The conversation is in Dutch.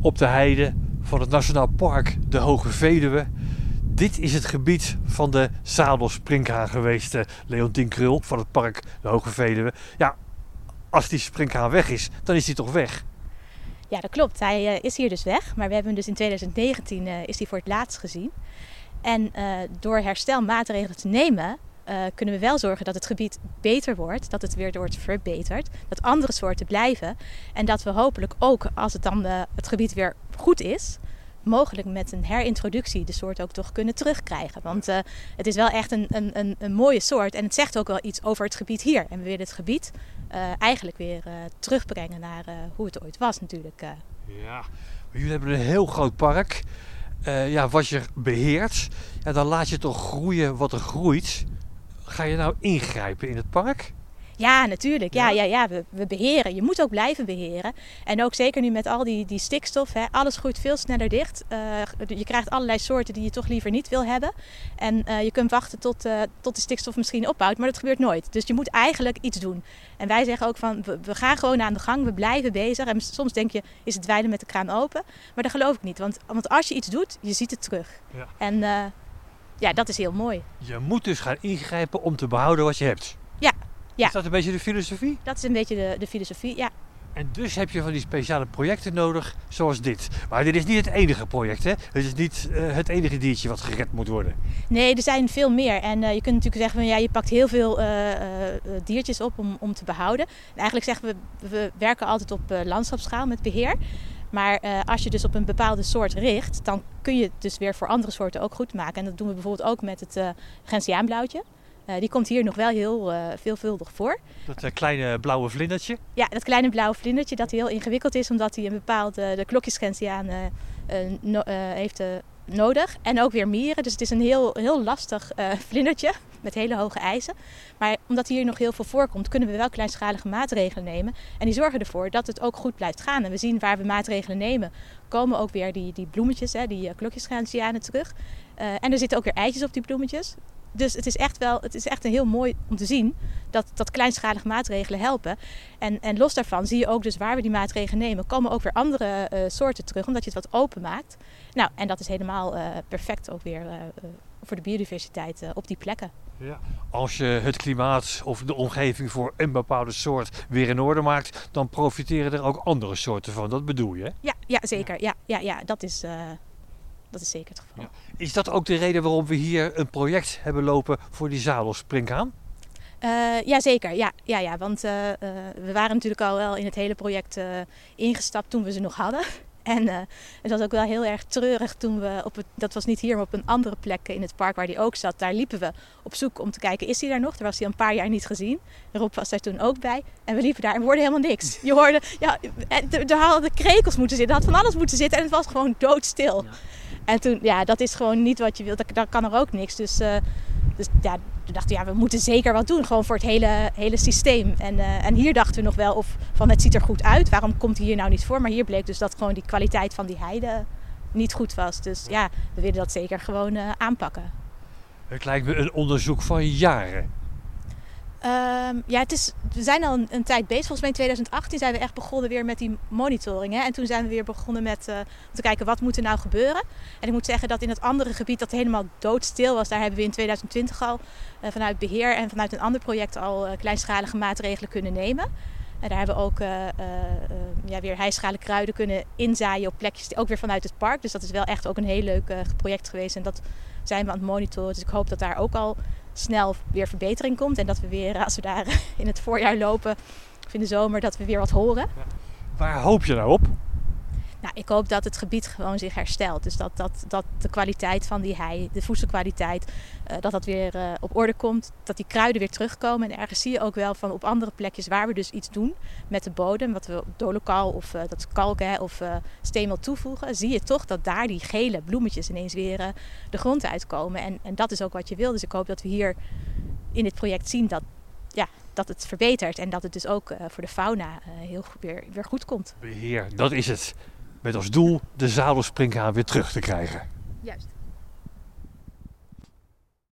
op de heide van het Nationaal Park de Hoge Veluwe. Dit is het gebied van de zadelsprinkhaan geweest, eh, Leontien Krul van het park de Hoge Veluwe. Ja, als die sprinkhaan weg is, dan is die toch weg? Ja, dat klopt. Hij uh, is hier dus weg. Maar we hebben hem dus in 2019 uh, is hij voor het laatst gezien. En uh, door herstelmaatregelen te nemen, kunnen we wel zorgen dat het gebied beter wordt. Dat het weer wordt verbeterd. Dat andere soorten blijven. En dat we hopelijk ook, als het dan het gebied weer goed is, mogelijk met een herintroductie de soort ook toch kunnen terugkrijgen. Want uh, het is wel echt een, een, een, een, mooie soort en het zegt ook wel iets over het gebied hier. En we willen het gebied uh, eigenlijk weer uh, terugbrengen naar hoe het ooit was natuurlijk. Ja, jullie hebben een heel groot park. ja, wat je beheert, dan laat je toch groeien wat er groeit. Ga je nou ingrijpen in het park? Ja, natuurlijk. Ja, ja, ja, we, we, beheren. Je moet ook blijven beheren. En ook zeker nu met al die, die stikstof. Hè, alles groeit veel sneller dicht. Uh, je krijgt allerlei soorten die je toch liever niet wil hebben. En uh, je kunt wachten tot, uh, tot de stikstof misschien ophoudt. Maar dat gebeurt nooit. Dus je moet eigenlijk iets doen. En wij zeggen ook van, we, we gaan gewoon aan de gang. We blijven bezig. En soms denk je, is het weiden met de kraan open? Maar dat geloof ik niet. Want, want als je iets doet, je ziet het terug. Ja. En ja, dat is heel mooi. Je moet dus gaan ingrijpen om te behouden wat je hebt. Ja, ja. Is dat een beetje de filosofie? Dat is een beetje de, de filosofie, ja. En dus heb je van die speciale projecten nodig, zoals dit. Maar dit is niet het enige project, hè? Het is niet uh, het enige diertje wat gered moet worden. Nee, er zijn veel meer. En uh, je kunt natuurlijk zeggen van ja, je pakt heel veel uh, diertjes op om, om te behouden. En eigenlijk zeggen we, we werken altijd op landschapsschaal met beheer. Maar als je dus op een bepaalde soort richt, dan kun je het dus weer voor andere soorten ook goed maken. En dat doen we bijvoorbeeld ook met het uh, Gentiaanblauwtje. Uh, die komt hier nog wel heel uh, veelvuldig voor. Dat kleine blauwe vlindertje? Ja, dat kleine blauwe vlindertje dat heel ingewikkeld is omdat hij een bepaalde de klokjesgrenziaan no, heeft nodig. En ook weer mieren, dus het is een heel, heel lastig vlindertje met hele hoge eisen. Maar omdat hier nog heel veel voorkomt, kunnen we wel kleinschalige maatregelen nemen. En die zorgen ervoor dat het ook goed blijft gaan. En we zien waar we maatregelen nemen, komen ook weer die, die bloemetjes, hè, die klokjesgrenzianen terug. en er zitten ook weer eitjes op die bloemetjes dus het is echt wel, het is echt een heel mooi om te zien dat, dat kleinschalige maatregelen helpen. En, en los daarvan zie je ook dus waar we die maatregelen nemen, komen ook weer andere uh, soorten terug, omdat je het wat open maakt. Nou, en dat is helemaal perfect ook weer voor de biodiversiteit op die plekken. Ja. Als je het klimaat of de omgeving voor een bepaalde soort weer in orde maakt, dan profiteren er ook andere soorten van. Dat bedoel je? Ja, ja zeker. Ja, ja, ja, dat is dat is zeker het geval. Ja. Is dat ook de reden waarom we hier een project hebben lopen voor die zadelspringhaan? Uh, ja, zeker. Ja, ja, ja. Want uh, uh, we waren natuurlijk al wel in het hele project ingestapt toen we ze nog hadden. En het was ook wel heel erg treurig toen we op het, dat was niet hier, maar op een andere plek in het park waar die ook zat. Daar liepen we op zoek om te kijken, is hij daar nog? Daar was hij een paar jaar niet gezien. Rob was daar toen ook bij. En we liepen daar en we hoorden helemaal niks. Je hoorde, ja, er hadden krekels moeten zitten, er had van alles moeten zitten en het was gewoon doodstil. Ja. En toen, ja, dat is gewoon niet wat je wilt. Dan kan er ook niks. Dus, uh, dus ja, toen dachten we, ja, we moeten zeker wat doen. Gewoon voor het hele, hele systeem. En, uh, en hier dachten we nog wel of van het ziet er goed uit. Waarom komt hij hier nou niet voor? Maar hier bleek dus dat gewoon die kwaliteit van die heide niet goed was. Dus ja, we willen dat zeker gewoon uh, aanpakken. Het lijkt me een onderzoek van jaren. Um, ja, het is, we zijn al een, tijd bezig. Volgens mij in 2018 zijn we echt begonnen weer met die monitoring. Hè? En toen zijn we weer begonnen met om te kijken wat moet er nou gebeuren. En ik moet zeggen dat in het andere gebied dat helemaal doodstil was, daar hebben we in 2020 al uh, vanuit beheer en vanuit een ander project al uh, kleinschalige maatregelen kunnen nemen. En daar hebben we ook ja, weer heisschale kruiden kunnen inzaaien op plekjes, ook weer vanuit het park. Dus dat is wel echt ook een heel leuk project geweest. En dat zijn we aan het monitoren. Dus ik hoop dat daar ook al snel weer verbetering komt. En dat we weer, als we daar in het voorjaar lopen of in de zomer, dat we weer wat horen. Waar hoop je nou op? Nou, ik hoop dat het gebied gewoon zich herstelt. Dus dat, dat, dat de kwaliteit van die hei, de voedselkwaliteit, uh, dat dat weer uh, op orde komt. Dat die kruiden weer terugkomen. En ergens zie je ook wel van op andere plekjes waar we dus iets doen met de bodem. Wat we dolokaal of uh, dat kalken of steenmeel toevoegen. Zie je toch dat daar die gele bloemetjes ineens weer de grond uitkomen. En, en dat is ook wat je wil. Dus ik hoop dat we hier in dit project zien dat, ja, dat het verbetert. En dat het dus ook voor de fauna heel weer, weer goed komt. Beheer, dat is het met als doel de zadelspringhaan weer terug te krijgen. Juist.